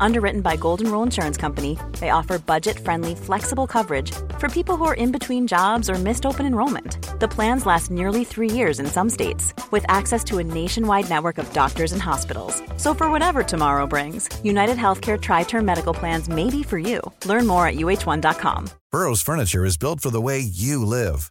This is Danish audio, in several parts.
Underwritten by Golden Rule Insurance Company, they offer budget friendly, flexible coverage for people who are in between jobs or missed open enrollment. The plans last nearly three years in some states, with access to a nationwide network of doctors and hospitals. So, for whatever tomorrow brings, United Healthcare Tri Term Medical Plans may be for you. Learn more at uh1.com. Burrow's furniture is built for the way you live.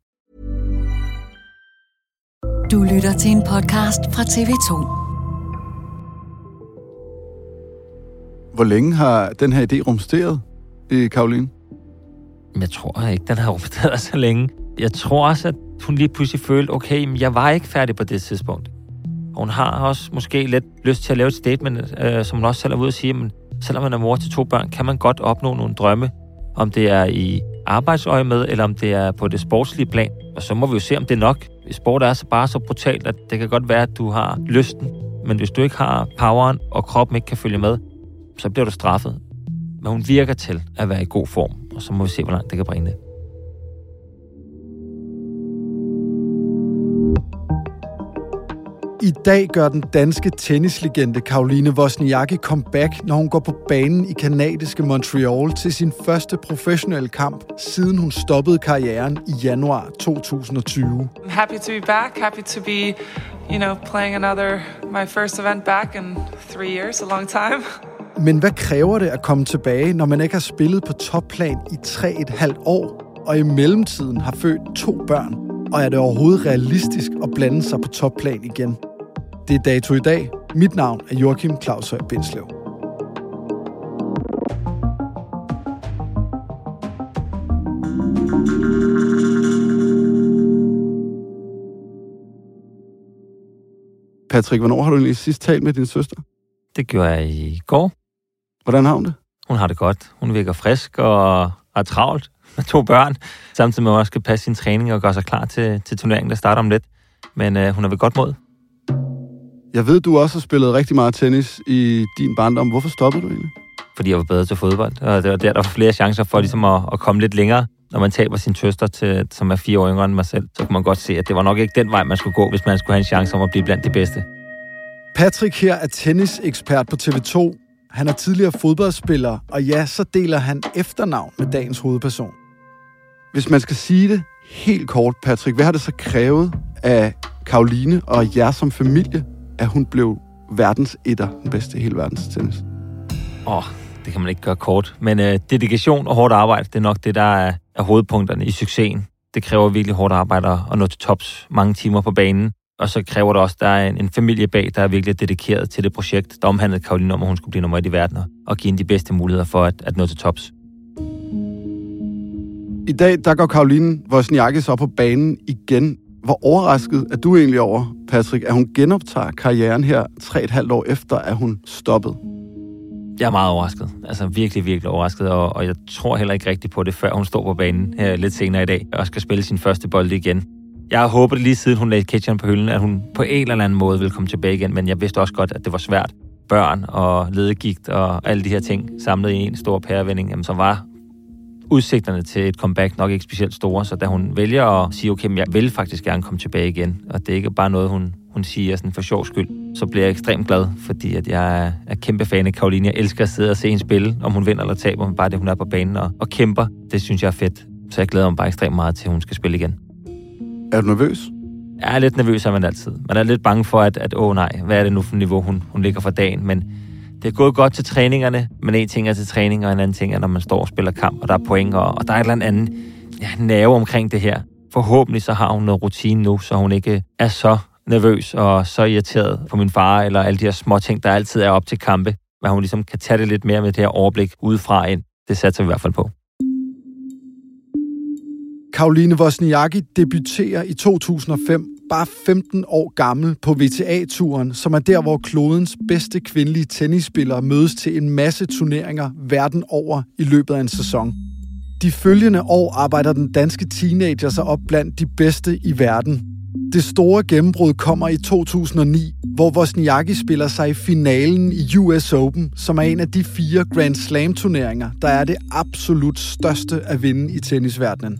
Du lytter til en podcast fra TV2. Hvor længe har den her idé rumsteret Karoline? Jeg tror ikke, den har rumsteret så længe. Jeg tror også, at hun lige pludselig følte, okay, men jeg var ikke færdig på det tidspunkt. Og hun har også måske lidt lyst til at lave et statement, øh, som hun også selv er ude at sige, men selvom man er mor til to børn, kan man godt opnå nogle drømme, om det er i arbejdsøje med, eller om det er på det sportslige plan. Og så må vi jo se, om det er nok. Sport er så bare så brutalt, at det kan godt være, at du har lysten, men hvis du ikke har poweren, og kroppen ikke kan følge med, så bliver du straffet. Men hun virker til at være i god form, og så må vi se, hvor langt det kan bringe det. I dag gør den danske tennislegende Karoline Wozniacki comeback, når hun går på banen i kanadiske Montreal til sin første professionelle kamp, siden hun stoppede karrieren i januar 2020. I'm happy to be back, happy to be, you know, playing another, my first event back in three years, a long time. Men hvad kræver det at komme tilbage, når man ikke har spillet på topplan i 3,5 år, og i mellemtiden har født to børn? Og er det overhovedet realistisk at blande sig på topplan igen? Det er dato i dag. Mit navn er Joachim Claus Høj Bindslev. Patrick, hvornår har du egentlig sidst talt med din søster? Det gjorde jeg i går. Hvordan har hun det? Hun har det godt. Hun virker frisk og er travlt med to børn, samtidig med at hun også skal passe sin træning og gøre sig klar til, til turneringen, der starter om lidt. Men øh, hun er ved godt mod. Jeg ved, du også har spillet rigtig meget tennis i din barndom. Hvorfor stoppede du egentlig? Fordi jeg var bedre til fodbold, og det var der, der var flere chancer for ligesom at, at komme lidt længere. Når man taber sin søster, til, som er fire år yngre end mig selv, så kan man godt se, at det var nok ikke den vej, man skulle gå, hvis man skulle have en chance om at blive blandt de bedste. Patrick her er tennisekspert på TV2. Han er tidligere fodboldspiller, og ja, så deler han efternavn med dagens hovedperson. Hvis man skal sige det helt kort, Patrick, hvad har det så krævet af Karoline og jer som familie, at hun blev verdens etter, den bedste i hele verdens tennis? Åh, oh, det kan man ikke gøre kort. Men øh, dedikation og hårdt arbejde, det er nok det, der er, er hovedpunkterne i succesen. Det kræver virkelig hårdt arbejde at nå til tops mange timer på banen. Og så kræver det også, at der er en, en familie bag, der er virkelig dedikeret til det projekt, der omhandlede Karoline om, at hun skulle blive nummer et i verden og give hende de bedste muligheder for at, at nå til tops. I dag, der går Karoline Wozniacki så på banen igen. Hvor overrasket er du egentlig over, Patrick, at hun genoptager karrieren her tre et halvt år efter, at hun stoppede? Jeg er meget overrasket. Altså virkelig, virkelig overrasket, og, og jeg tror heller ikke rigtigt på det, før hun står på banen her lidt senere i dag og skal spille sin første bold igen. Jeg har håbet lige siden hun lagde ketchup på hylden, at hun på en eller anden måde ville komme tilbage igen, men jeg vidste også godt, at det var svært. Børn og ledegigt og alle de her ting samlet i en stor pærevending, jamen, så var udsigterne til et comeback nok ikke specielt store, så da hun vælger at sige, okay, men jeg vil faktisk gerne komme tilbage igen, og det er ikke bare noget, hun, hun siger sådan for sjov skyld, så bliver jeg ekstremt glad, fordi at jeg er, er kæmpe fan af Karoline. Jeg elsker at sidde og se hende spille, om hun vinder eller taber, men bare det, hun er på banen og, og kæmper, det synes jeg er fedt. Så jeg glæder mig bare ekstremt meget til, at hun skal spille igen. Er du nervøs? Jeg er lidt nervøs, er man altid. Man er lidt bange for, at, at åh nej, hvad er det nu for niveau, hun, hun ligger for dagen. Men det er gået godt til træningerne, men en ting er til træning, og en anden ting er, når man står og spiller kamp, og der er point, og, og der er et eller andet ja, nerve omkring det her. Forhåbentlig så har hun noget rutine nu, så hun ikke er så nervøs og så irriteret på min far, eller alle de her små ting, der altid er op til kampe. Men hun ligesom kan tage det lidt mere med det her overblik udefra ind. Det satser vi i hvert fald på. Karoline Wozniacki debuterer i 2005, bare 15 år gammel, på VTA-turen, som er der, hvor klodens bedste kvindelige tennisspillere mødes til en masse turneringer verden over i løbet af en sæson. De følgende år arbejder den danske teenager sig op blandt de bedste i verden. Det store gennembrud kommer i 2009, hvor Wozniacki spiller sig i finalen i US Open, som er en af de fire Grand Slam-turneringer, der er det absolut største at vinde i tennisverdenen.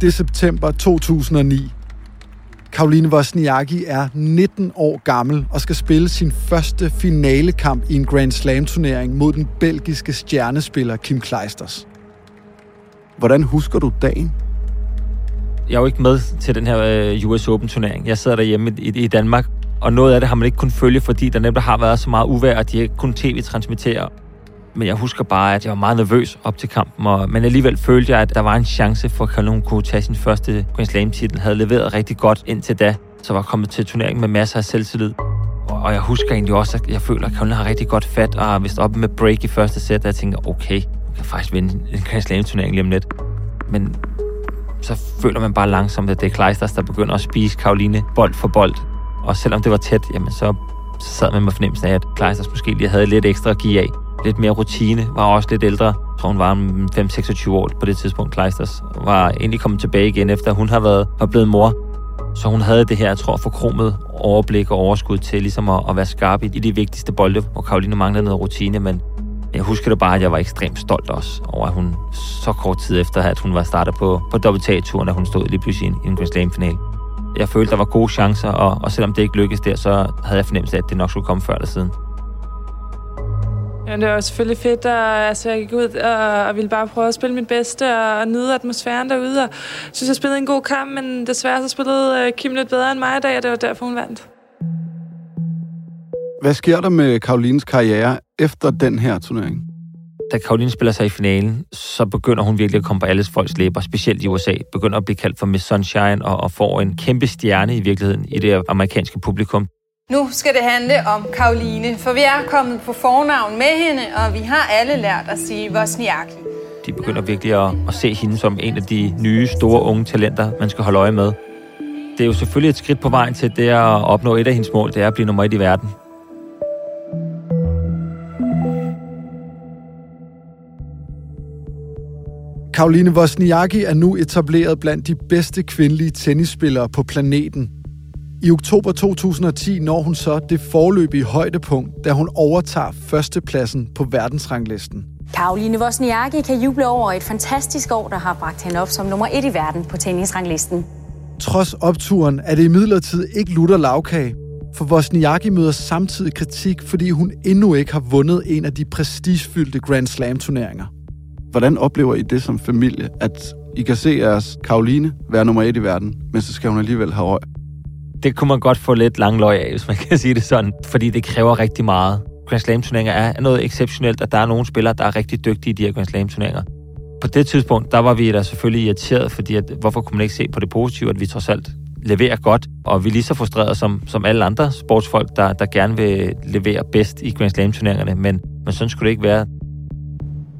Det er september 2009. Karoline Wozniacki er 19 år gammel og skal spille sin første finalekamp i en Grand Slam-turnering mod den belgiske stjernespiller Kim Kleisters. Hvordan husker du dagen? Jeg er jo ikke med til den her øh, US Open-turnering. Jeg sidder derhjemme i, i Danmark, og noget af det har man ikke kunnet følge, fordi der nemlig har været så meget uvær, at de ikke kun tv-transmittere. Men jeg husker bare, at jeg var meget nervøs op til kampen, og, men alligevel følte jeg, at der var en chance for, at Kalun kunne tage sin første Grand Slam-titel. Havde leveret rigtig godt indtil da, så var kommet til turneringen med masser af selvtillid. Og jeg husker egentlig også, at jeg føler, at Kalun har rigtig godt fat, og er vist oppe med break i første sæt, og jeg tænker, okay, jeg kan faktisk vinde en Grand Slam-turnering lige om lidt. Men så føler man bare langsomt, at det er Kleisters, der begynder at spise Karoline bold for bold. Og selvom det var tæt, jamen så, så sad man med fornemmelsen af, at Kleisters måske lige havde lidt ekstra at give af lidt mere rutine, var også lidt ældre. Jeg tror, hun var 5-26 år på det tidspunkt, Kleisters. Var endelig kommet tilbage igen, efter hun har været var blevet mor. Så hun havde det her, jeg tror, forkromet overblik og overskud til ligesom at, at være skarp i, de vigtigste bolde, hvor Karoline manglede noget rutine, men jeg husker det bare, at jeg var ekstremt stolt også over, at hun så kort tid efter, at hun var startet på, på WTA-turen, at hun stod lige pludselig i en Grand Slam-final. Jeg følte, der var gode chancer, og, og selvom det ikke lykkedes der, så havde jeg fornemmelse af, at det nok skulle komme før eller siden. Ja, det var selvfølgelig fedt, og altså, jeg gik ud og, og ville bare prøve at spille mit bedste og, og nyde atmosfæren derude. Og jeg synes, jeg spillede en god kamp, men desværre så spillede uh, Kim lidt bedre end mig i dag, og det var derfor, hun vandt. Hvad sker der med Karolines karriere efter den her turnering? Da Karoline spiller sig i finalen, så begynder hun virkelig at komme på alles folks læber, specielt i USA. Begynder at blive kaldt for Miss Sunshine og, og får en kæmpe stjerne i virkeligheden i det amerikanske publikum. Nu skal det handle om Karoline, for vi er kommet på fornavn med hende, og vi har alle lært at sige Vosniaki. De begynder virkelig at, at se hende som en af de nye, store, unge talenter, man skal holde øje med. Det er jo selvfølgelig et skridt på vejen til det at opnå et af hendes mål, det er at blive nummer et i verden. Karoline Wozniacki er nu etableret blandt de bedste kvindelige tennisspillere på planeten. I oktober 2010 når hun så det forløbige højdepunkt, da hun overtager førstepladsen på verdensranglisten. Karoline Wozniacki kan juble over et fantastisk år, der har bragt hende op som nummer et i verden på tennisranglisten. Trods opturen er det imidlertid ikke lutter lavkage, for Wozniacki møder samtidig kritik, fordi hun endnu ikke har vundet en af de prestigefyldte Grand Slam-turneringer. Hvordan oplever I det som familie, at I kan se jeres Karoline være nummer et i verden, men så skal hun alligevel have røg? Det kunne man godt få lidt lang løg af, hvis man kan sige det sådan, fordi det kræver rigtig meget. Grand Slam-turneringer er noget exceptionelt, at der er nogle spillere, der er rigtig dygtige i de her Grand Slam-turneringer. På det tidspunkt, der var vi da selvfølgelig irriteret, fordi at, hvorfor kunne man ikke se på det positive, at vi trods alt leverer godt, og vi er lige så frustrerede som, som alle andre sportsfolk, der, der gerne vil levere bedst i Grand Slam-turneringerne, men, men sådan skulle det ikke være.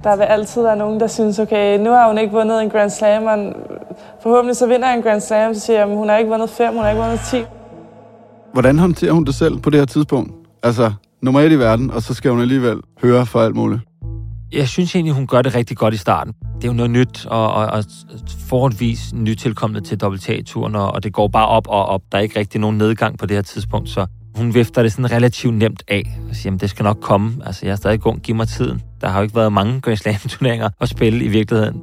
Der vil altid være nogen, der synes, okay, nu har hun ikke vundet en Grand Slam, og forhåbentlig så vinder en Grand Slam, så siger jeg, hun har ikke vundet fem, hun har ikke vundet 10. Hvordan håndterer hun det selv på det her tidspunkt? Altså, nummer et i verden, og så skal hun alligevel høre for alt muligt. Jeg synes egentlig, hun gør det rigtig godt i starten. Det er jo noget nyt, og, og, og forholdsvis nytilkommet til WTA-turen, og, og det går bare op og op. Der er ikke rigtig nogen nedgang på det her tidspunkt, så hun vifter det sådan relativt nemt af. Og siger, det skal nok komme. Altså, jeg er stadig ung, giv mig tiden. Der har jo ikke været mange Grand Slam-turneringer at spille i virkeligheden.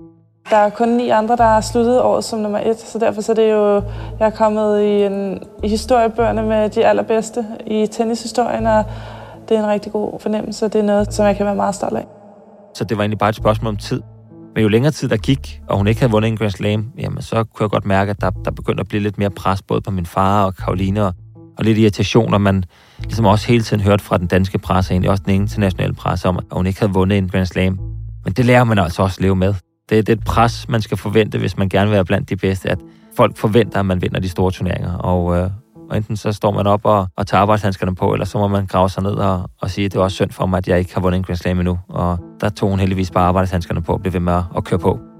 Der er kun ni andre, der har sluttet året som nummer et, så derfor så er det jo, jeg er kommet i, en, i historiebøgerne med de allerbedste i tennishistorien, og det er en rigtig god fornemmelse, det er noget, som jeg kan være meget stolt af. Så det var egentlig bare et spørgsmål om tid. Men jo længere tid der gik, og hun ikke havde vundet en Grand Slam, jamen så kunne jeg godt mærke, at der, der begyndte at blive lidt mere pres, både på min far og Karoline, og, og lidt irritationer, man ligesom også hele tiden hørt fra den danske presse, egentlig også den internationale presse, om at hun ikke havde vundet en Grand Slam. Men det lærer man altså også at leve med. Det, det er et pres, man skal forvente, hvis man gerne vil være blandt de bedste, at folk forventer, at man vinder de store turneringer. Og, øh, og enten så står man op og, og tager arbejdshandskerne på, eller så må man grave sig ned og, og sige, at det er også synd for mig, at jeg ikke har vundet en Grand Slam endnu. Og der tog hun heldigvis bare arbejdshandskerne på og blev ved med at, at køre på.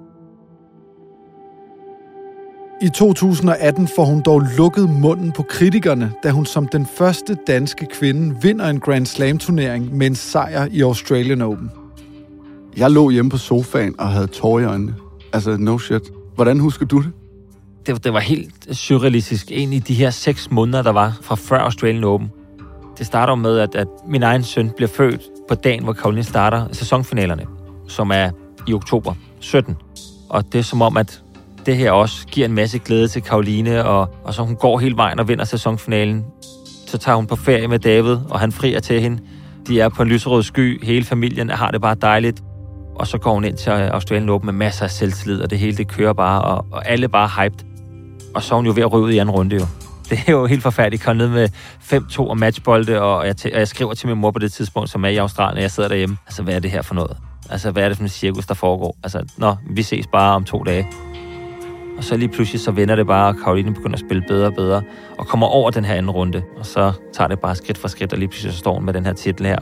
I 2018 får hun dog lukket munden på kritikerne, da hun som den første danske kvinde vinder en Grand Slam-turnering med en sejr i Australian Open. Jeg lå hjemme på sofaen og havde tårer i øjnene. Altså, no shit. Hvordan husker du det? det, det var helt surrealistisk. En i de her seks måneder, der var fra før Australian Open. Det starter med, at, at min egen søn bliver født på dagen, hvor Karoline starter sæsonfinalerne, som er i oktober 17. Og det er som om, at det her også giver en masse glæde til Karoline, og, og så hun går hele vejen og vinder sæsonfinalen. Så tager hun på ferie med David, og han frier til hende. De er på en lyserød sky, hele familien har det bare dejligt. Og så går hun ind til Australien Open med masser af selvtillid, og det hele det kører bare, og, og alle bare hyped. Og så er hun jo ved at ryge ud i anden runde jo. Det er jo helt forfærdeligt. Kom ned med 5-2 og matchbolde, og jeg, og jeg skriver til min mor på det tidspunkt, som er i Australien, og jeg sidder derhjemme. Altså, hvad er det her for noget? Altså, hvad er det for en cirkus, der foregår? Altså, nå, vi ses bare om to dage. Og så lige pludselig, så vender det bare, og Karoline begynder at spille bedre og bedre, og kommer over den her anden runde. Og så tager det bare skridt for skridt, og lige pludselig så står hun med den her titel her.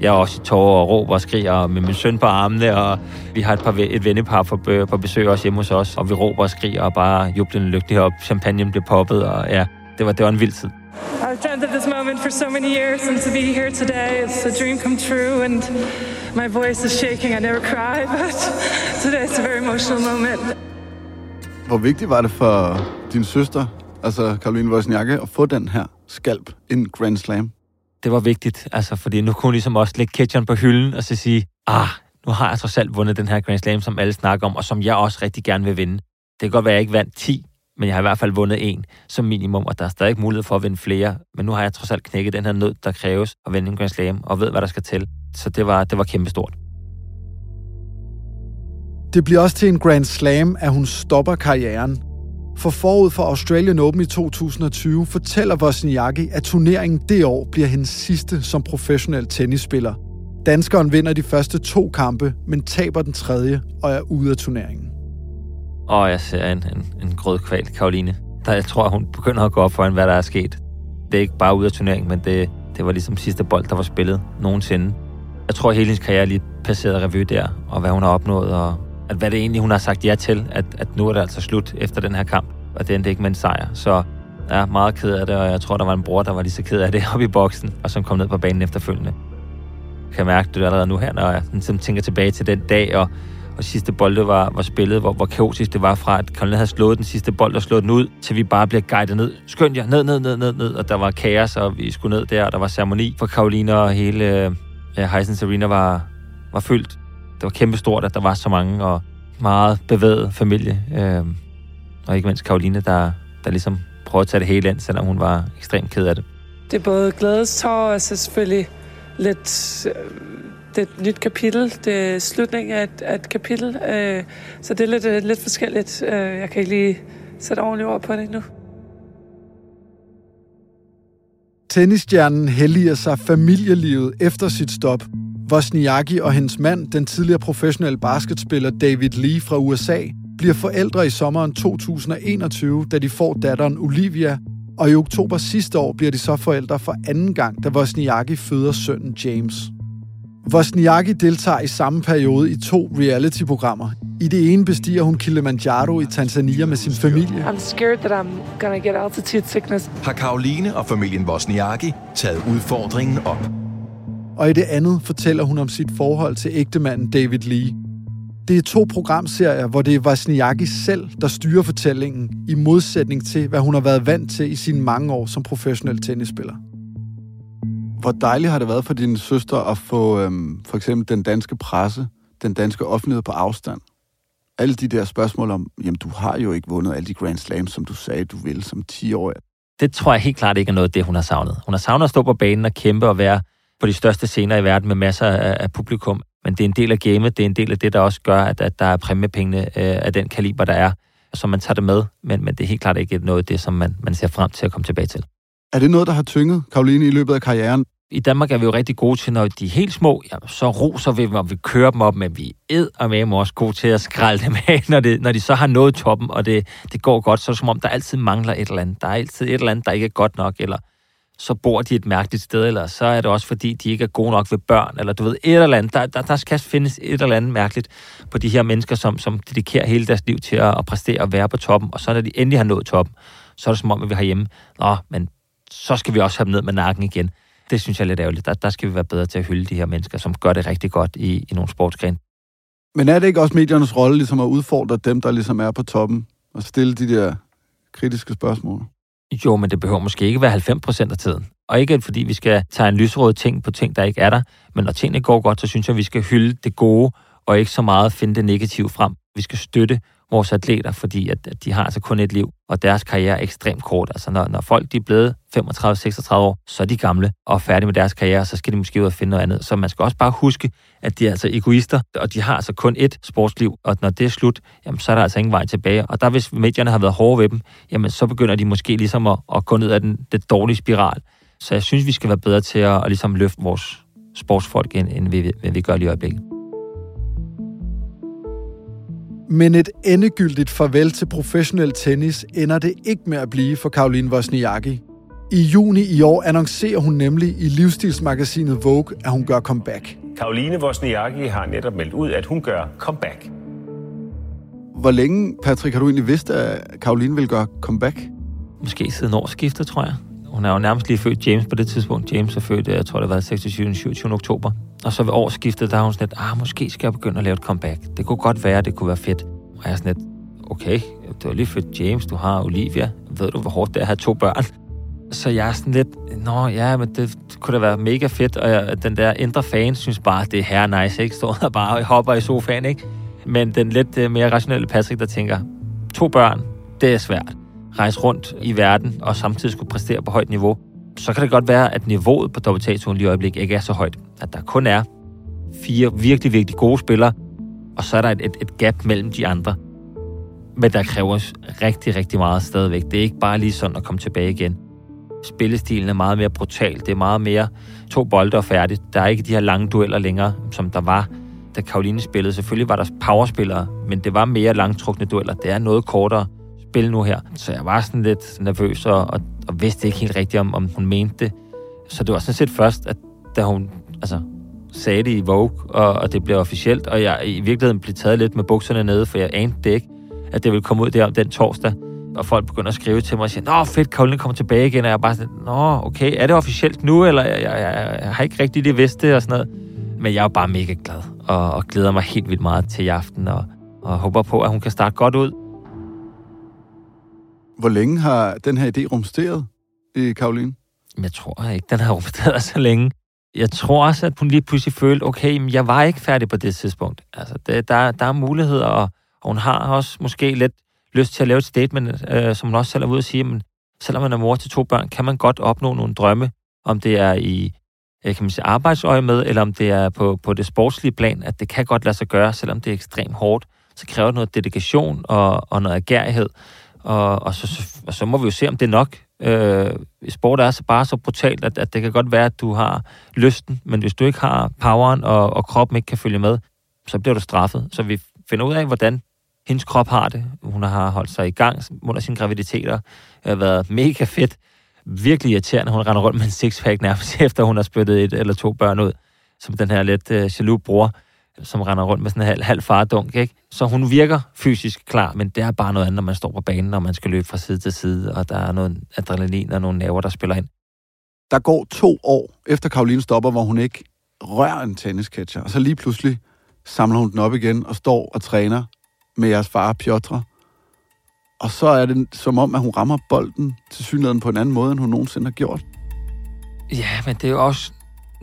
Jeg er også i tårer og råber og skriger med min søn på armene, og vi har et, par, et vennepar på, på besøg også hjemme hos os, og vi råber og skriger og bare jublende lykkelige op. Champagne bliver poppet, og ja, det var, det var en vild tid. I've dreamt of this moment for so many years, and to be here today it's a dream come true. And my voice is shaking. I never cry, but today is a very emotional moment. Hvor vigtigt var det for din søster, altså Karoline Wozniacki, at få den her skalp, en Grand Slam? det var vigtigt, altså, fordi nu kunne hun ligesom også lægge ketchup på hylden og så sige, ah, nu har jeg trods alt vundet den her Grand Slam, som alle snakker om, og som jeg også rigtig gerne vil vinde. Det kan godt være, at jeg ikke vandt 10, men jeg har i hvert fald vundet en som minimum, og der er stadig mulighed for at vinde flere. Men nu har jeg trods alt knækket den her nød, der kræves at vinde en Grand Slam, og ved, hvad der skal til. Så det var, det var kæmpestort. Det bliver også til en Grand Slam, at hun stopper karrieren, for forud for Australian Open i 2020 fortæller Wozniacki, at turneringen det år bliver hendes sidste som professionel tennisspiller. Danskeren vinder de første to kampe, men taber den tredje og er ude af turneringen. Og jeg ser en, en, en grød kval, Karoline. Der, jeg tror, hun begynder at gå op for, hvad der er sket. Det er ikke bare ude af turneringen, men det, det var ligesom sidste bold, der var spillet nogensinde. Jeg tror, hele hendes karriere lige passeret revy der, og hvad hun har opnået, og at hvad det egentlig, hun har sagt ja til, at, at nu er det altså slut efter den her kamp, og det endte ikke med en sejr. Så jeg er meget ked af det, og jeg tror, der var en bror, der var lige så ked af det oppe i boksen, og som kom ned på banen efterfølgende. Jeg kan mærke det allerede nu her, når jeg sådan, tænker tilbage til den dag, og, og sidste bolde var, var spillet, hvor, hvor kaotisk det var fra, at Colin havde slået den sidste bold og slået den ud, til vi bare bliver guidet ned. Skynd jer, ned, ned, ned, ned, ned, og der var kaos, og vi skulle ned der, og der var ceremoni for Karoline, og hele øh, ja, Heisens Arena var, var fyldt. Det var kæmpestort, at der var så mange, og meget bevæget familie. Øh, og ikke mindst Karoline, der, der ligesom prøvede at tage det hele ind, selvom hun var ekstremt ked af det. Det er både glædestår og så selvfølgelig lidt... Øh, det er et nyt kapitel. Det er slutningen af et, af et kapitel. Øh, så det er lidt, øh, lidt forskelligt. Øh, jeg kan ikke lige sætte ordentligt ord på det nu. Tennisstjernen helliger sig familielivet efter sit stop – Wozniacki og hendes mand, den tidligere professionelle basketspiller David Lee fra USA, bliver forældre i sommeren 2021, da de får datteren Olivia, og i oktober sidste år bliver de så forældre for anden gang, da Wozniacki føder sønnen James. Wozniacki deltager i samme periode i to reality-programmer. I det ene bestiger hun Kilimanjaro i Tanzania med sin familie. I'm scared that I'm gonna get altitude sickness. Har Karoline og familien Wozniacki taget udfordringen op? Og i det andet fortæller hun om sit forhold til ægtemanden David Lee. Det er to programserier, hvor det er Wozniacki selv, der styrer fortællingen, i modsætning til, hvad hun har været vant til i sine mange år som professionel tennisspiller. Hvor dejligt har det været for din søster at få øhm, for eksempel den danske presse, den danske offentlighed på afstand? Alle de der spørgsmål om, jamen du har jo ikke vundet alle de Grand Slams, som du sagde, du ville som 10-årig. Det tror jeg helt klart ikke er noget det, hun har savnet. Hun har savnet at stå på banen og kæmpe og være på de største scener i verden med masser af, af publikum. Men det er en del af gamet, det er en del af det, der også gør, at, at der er præmiepengene øh, af den kaliber, der er, så man tager det med, men, men det er helt klart ikke noget af det, som man, man ser frem til at komme tilbage til. Er det noget, der har tynget Karoline i løbet af karrieren? I Danmark er vi jo rigtig gode til, når de er helt små, jamen, så roser vi dem, og vi kører dem op, men vi er og med også gode til at skralde dem af, når, det, når de så har nået toppen, og det, det går godt, så det som om, der altid mangler et eller andet. Der er altid et eller andet, der ikke er godt nok, eller så bor de et mærkeligt sted, eller så er det også, fordi de ikke er gode nok ved børn, eller du ved, et eller andet. Der, der, der skal findes et eller andet mærkeligt på de her mennesker, som, som dedikerer hele deres liv til at, at præstere og være på toppen, og så når de endelig har nået toppen, så er det som om, at vi har hjemme, nå, men så skal vi også have dem ned med nakken igen. Det synes jeg er lidt ærgerligt. Der, der skal vi være bedre til at hylde de her mennesker, som gør det rigtig godt i, i nogle sportsgrene. Men er det ikke også mediernes rolle ligesom at udfordre dem, der ligesom er på toppen, og stille de der kritiske spørgsmål? Jo, men det behøver måske ikke være 90 procent af tiden. Og ikke fordi vi skal tage en lysrød ting på ting, der ikke er der, men når tingene går godt, så synes jeg, at vi skal hylde det gode, og ikke så meget finde det negative frem. Vi skal støtte vores atleter, fordi at, at de har altså kun et liv, og deres karriere er ekstremt kort. Altså når, når folk de er blevet 35-36 år, så er de gamle og færdige med deres karriere, så skal de måske ud og finde noget andet. Så man skal også bare huske, at de er altså egoister, og de har altså kun et sportsliv, og når det er slut, jamen, så er der altså ingen vej tilbage. Og der, hvis medierne har været hårde ved dem, jamen, så begynder de måske ligesom at, at gå ned ad den, den dårlige spiral. Så jeg synes, vi skal være bedre til at, at ligesom løfte vores sportsfolk, end, end vi, end vi gør lige i øjeblikket. Men et endegyldigt farvel til professionel tennis ender det ikke med at blive for Karoline Wozniacki. I juni i år annoncerer hun nemlig i livsstilsmagasinet Vogue, at hun gør comeback. Karoline Wozniacki har netop meldt ud, at hun gør comeback. Hvor længe, Patrick, har du egentlig vidst, at Karoline vil gøre comeback? Måske siden årsskiftet, tror jeg. Hun er jo nærmest lige født James på det tidspunkt. James er født, øh, jeg tror det var 26. 27. oktober. Og så ved årsskiftet, der har hun sådan lidt, ah, måske skal jeg begynde at lave et comeback. Det kunne godt være, det kunne være fedt. Og jeg er sådan lidt, okay, du har lige født James, du har Olivia. Ved du, hvor hårdt det er at have to børn? Så jeg er sådan lidt, nå ja, men det, kunne da være mega fedt. Og jeg, den der indre fan synes bare, det er her nice, ikke? Står der bare og hopper i sofaen, ikke? Men den lidt øh, mere rationelle Patrick, der tænker, to børn, det er svært. Rejse rundt i verden og samtidig skulle præstere på højt niveau. Så kan det godt være, at niveauet på WTA lige i øjeblikket ikke er så højt. At der kun er fire virkelig, virkelig gode spillere, og så er der et, et, et gap mellem de andre. Men der kræver rigtig, rigtig meget stadigvæk. Det er ikke bare lige sådan at komme tilbage igen. Spillestilen er meget mere brutal. Det er meget mere to bolde og færdigt. Der er ikke de her lange dueller længere, som der var, da Karoline spillede. Selvfølgelig var der powerspillere, men det var mere langtrukne dueller. Det er noget kortere spille nu her. Så jeg var sådan lidt nervøs og, og, og vidste ikke helt rigtigt, om, om hun mente det. Så det var sådan set først, at da hun altså, sagde det i Vogue, og, og det blev officielt, og jeg i virkeligheden blev taget lidt med bukserne nede, for jeg anede det ikke, at det ville komme ud der om den torsdag, og folk begynder at skrive til mig og siger, Nå, fedt, Karoline kommer tilbage igen, og jeg er bare sådan, Nå, okay, er det officielt nu, eller jeg, jeg, jeg, jeg har ikke rigtig lige vidst det, og sådan noget. Men jeg er bare mega glad, og, og glæder mig helt vildt meget til i aften, og, og håber på, at hun kan starte godt ud. Hvor længe har den her idé rumsteret i Karoline? Jeg tror ikke, den har rumsteret så længe jeg tror også, at hun lige pludselig følte, okay, men jeg var ikke færdig på det tidspunkt. Altså, det, der, der er muligheder, og, og hun har også måske lidt lyst til at lave et statement, øh, som hun også selv er ude at sige, men selvom man er mor til to børn, kan man godt opnå nogle drømme, om det er i øh, kan man sige, arbejdsøje med, eller om det er på, på det sportslige plan, at det kan godt lade sig gøre, selvom det er ekstremt hårdt. Så kræver det noget dedikation og, og noget agerighed. Og, og, så, og så må vi jo se, om det er nok. Øh, sport er så bare så brutalt, at, at det kan godt være, at du har lysten, men hvis du ikke har poweren, og, og kroppen ikke kan følge med, så bliver du straffet. Så vi finder ud af, hvordan hendes krop har det. Hun har holdt sig i gang under sin graviditeter, har været mega fedt. Virkelig irriterende. Hun render rundt med en sixpack nærmest efter, hun har spyttet et eller to børn ud, som den her lidt øh, jaloux bror som render rundt med sådan en halv, halv fardunk, ikke? Så hun virker fysisk klar, men det er bare noget andet, når man står på banen, når man skal løbe fra side til side, og der er noget adrenalin og nogle nerver, der spiller ind. Der går to år efter Karoline stopper, hvor hun ikke rører en tennisketcher, og så lige pludselig samler hun den op igen og står og træner med jeres far, Piotr. Og så er det som om, at hun rammer bolden til synligheden på en anden måde, end hun nogensinde har gjort. Ja, men det er jo også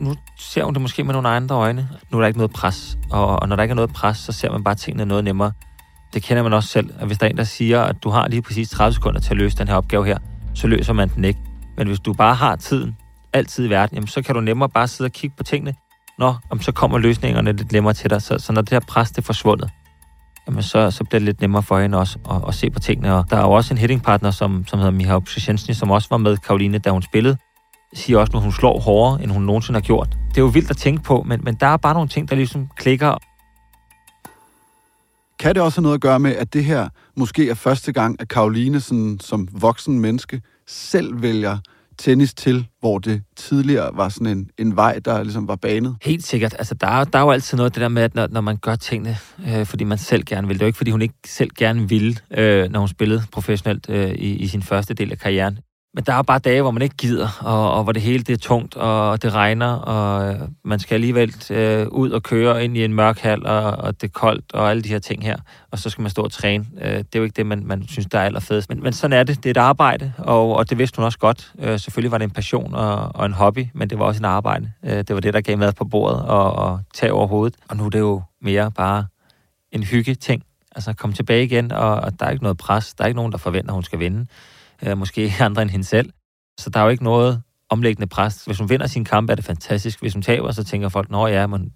nu ser hun det måske med nogle andre øjne. Nu er der ikke noget pres, og, og når der ikke er noget pres, så ser man bare tingene noget nemmere. Det kender man også selv, at hvis der er en, der siger, at du har lige præcis 30 sekunder til at løse den her opgave her, så løser man den ikke. Men hvis du bare har tiden, altid i verden, jamen, så kan du nemmere bare sidde og kigge på tingene nå, om så kommer løsningerne lidt nemmere til dig. Så, så når det her pres det er forsvundet, jamen så, så bliver det lidt nemmere for hende også at, at se på tingene. Og der er jo også en hittingpartner, som, som hedder Mihail Przesjensny, som også var med Karoline, da hun spillede. Siger også, at hun slår hårdere, end hun nogensinde har gjort. Det er jo vildt at tænke på, men, men der er bare nogle ting, der ligesom klikker. Kan det også have noget at gøre med, at det her måske er første gang, at Karoline sådan, som voksen menneske selv vælger tennis til, hvor det tidligere var sådan en, en vej, der ligesom var banet? Helt sikkert. Altså, der, er, der er jo altid noget af det der med, at når, når man gør tingene, øh, fordi man selv gerne vil. Det er jo ikke, fordi hun ikke selv gerne ville, øh, når hun spillede professionelt øh, i, i sin første del af karrieren. Men der er bare dage, hvor man ikke gider, og, og hvor det hele det er tungt, og det regner, og øh, man skal alligevel øh, ud og køre ind i en mørk hal, og, og det er koldt, og alle de her ting her. Og så skal man stå og træne. Øh, det er jo ikke det, man, man synes, der er allerfedest. Men, men sådan er det. Det er et arbejde, og, og det vidste hun også godt. Øh, selvfølgelig var det en passion og, og en hobby, men det var også en arbejde. Øh, det var det, der gav mad på bordet og, og tag over hovedet. Og nu er det jo mere bare en hygge ting. Altså komme tilbage igen, og, og der er ikke noget pres. Der er ikke nogen, der forventer, at hun skal vinde øh, måske andre end hende selv. Så der er jo ikke noget omlæggende pres. Hvis hun vinder sin kamp, er det fantastisk. Hvis hun taber, så tænker folk, nå ja, men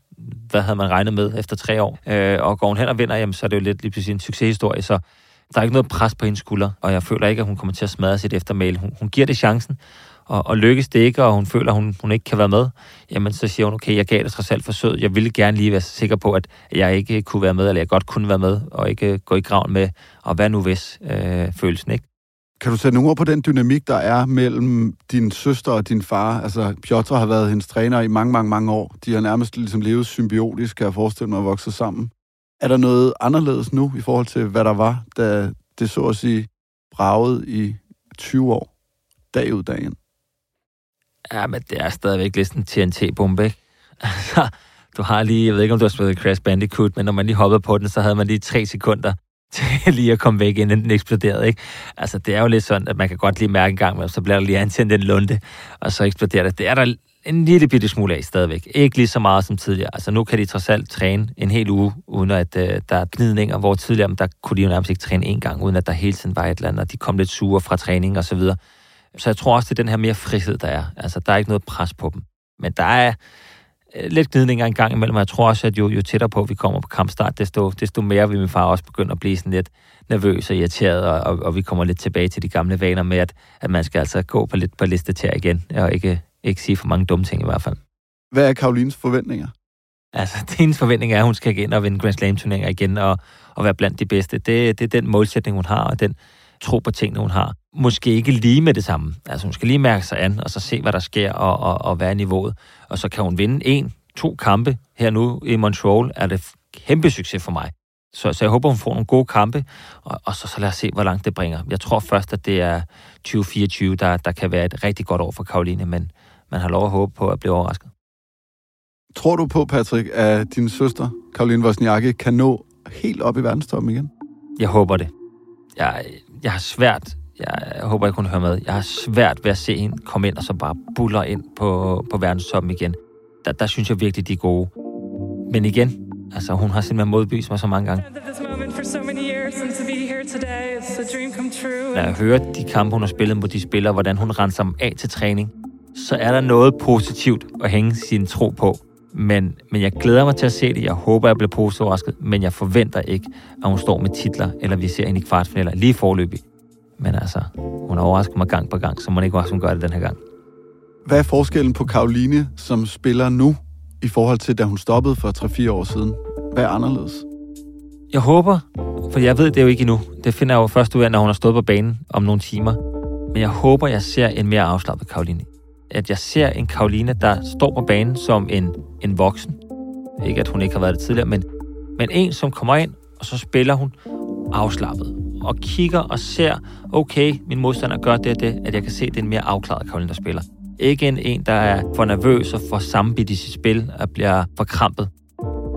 hvad havde man regnet med efter tre år? Øh, og går hun hen og vinder, jamen, så er det jo lidt lige pludselig en succeshistorie. Så der er ikke noget pres på hendes skulder, og jeg føler ikke, at hun kommer til at smadre sit eftermæl. Hun, hun giver det chancen, og, og lykkes det ikke, og hun føler, at hun, hun ikke kan være med, jamen så siger hun, okay, jeg gav det trods alt forsøg. Jeg ville gerne lige være sikker på, at jeg ikke kunne være med, eller jeg godt kunne være med, og ikke gå i graven med, og hvad nu hvis øh, følelsen, ikke? Kan du sætte nogle ord på den dynamik, der er mellem din søster og din far? Altså, Piotr har været hendes træner i mange, mange, mange år. De har nærmest ligesom levet symbiotisk, kan jeg forestille mig, at vokse sammen. Er der noget anderledes nu i forhold til, hvad der var, da det så at sige bragede i 20 år, dag ud dagen? Ja, men det er stadigvæk lidt en TNT-bombe, ikke? Altså, du har lige, jeg ved ikke, om du har spillet Crash Bandicoot, men når man lige hoppede på den, så havde man lige tre sekunder til lige at komme væk, inden den eksploderede. Ikke? Altså, det er jo lidt sådan, at man kan godt lige mærke en gang, så bliver der lige antændt en lunde, og så eksploderer det. Det er der en lille bitte smule af stadigvæk. Ikke lige så meget som tidligere. Altså, nu kan de trods alt træne en hel uge, uden at øh, der er gnidninger, hvor tidligere, der kunne de jo nærmest ikke træne en gang, uden at der hele tiden var et eller andet, og de kom lidt sure fra træning og så videre. Så jeg tror også, det er den her mere frihed, der er. Altså, der er ikke noget pres på dem. Men der er, lidt gnidninger en gang imellem, og jeg tror også, at jo, jo tættere på vi kommer på kampstart, desto, desto mere vil min far også begynde at blive sådan lidt nervøs og irriteret, og, og, og vi kommer lidt tilbage til de gamle vaner med, at, at man skal altså gå på lidt på liste til igen, og ikke, ikke sige for mange dumme ting i hvert fald. Hvad er Karolines forventninger? Altså, hendes forventning er, at hun skal igen og vinde Grand Slam-turneringer igen, og, og være blandt de bedste. Det, det er den målsætning, hun har, og den tro på tingene, hun har. Måske ikke lige med det samme. Altså, hun skal lige mærke sig an, og så se, hvad der sker, og, og, og hvad er niveauet. Og så kan hun vinde en, to kampe her nu i Montreal, er det kæmpe succes for mig. Så, så jeg håber, hun får nogle gode kampe, og, og så, så lad os se, hvor langt det bringer. Jeg tror først, at det er 2024, der, der kan være et rigtig godt år for Karoline, men man har lov at håbe på at blive overrasket. Tror du på, Patrick, at din søster, Karoline Wozniacki, kan nå helt op i verdenstoppen igen? Jeg håber det. Jeg, jeg har svært, jeg, håber, jeg kunne høre med, jeg har svært ved at se hende komme ind og så bare buller ind på, på verdenstoppen igen der, der synes jeg virkelig, de er gode. Men igen, altså hun har simpelthen modbevist mig så mange gange. Når jeg hører de kampe, hun har spillet mod de spillere, hvordan hun renser dem af til træning, så er der noget positivt at hænge sin tro på. Men, men jeg glæder mig til at se det. Jeg håber, jeg bliver positivt overrasket, men jeg forventer ikke, at hun står med titler, eller vi ser hende i kvartfinaler lige forløbig. Men altså, hun har overrasket mig gang på gang, så må ikke også hun gør det den her gang. Hvad er forskellen på Karoline, som spiller nu, i forhold til, da hun stoppede for 3-4 år siden? Hvad er anderledes? Jeg håber, for jeg ved det jo ikke endnu. Det finder jeg jo først ud af, når hun har stået på banen om nogle timer. Men jeg håber, jeg ser en mere afslappet Karoline. At jeg ser en Karoline, der står på banen som en, en voksen. Ikke at hun ikke har været det tidligere, men, men en, som kommer ind, og så spiller hun afslappet. Og kigger og ser, okay, min modstander gør det og det, at jeg kan se, at det er en mere afklaret Karoline, der spiller. Ikke en, en, der er for nervøs og for sammenbidt i sit spil og bliver forkrampet.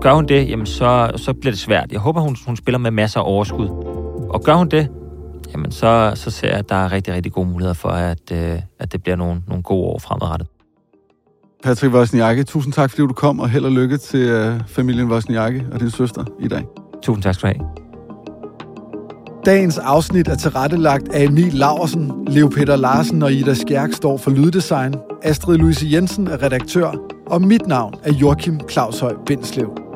Gør hun det, jamen så, så bliver det svært. Jeg håber, hun, hun spiller med masser af overskud. Og gør hun det, jamen så, så ser jeg, at der er rigtig, rigtig gode muligheder for, at, øh, at det bliver nogle, nogle gode år fremadrettet. Patrick Wozniacki, tusind tak, fordi du kom, og held og lykke til øh, familien Wozniacki og din søster i dag. Tusind tak skal du have. Dagens afsnit er tilrettelagt af Emil Laversen, Leo Peter Larsen og Ida Skærk står for lyddesign. Astrid Louise Jensen er redaktør, Og mit navn er Joachim Claushøj Bindslev.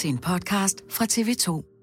Til en podcast fra TV2.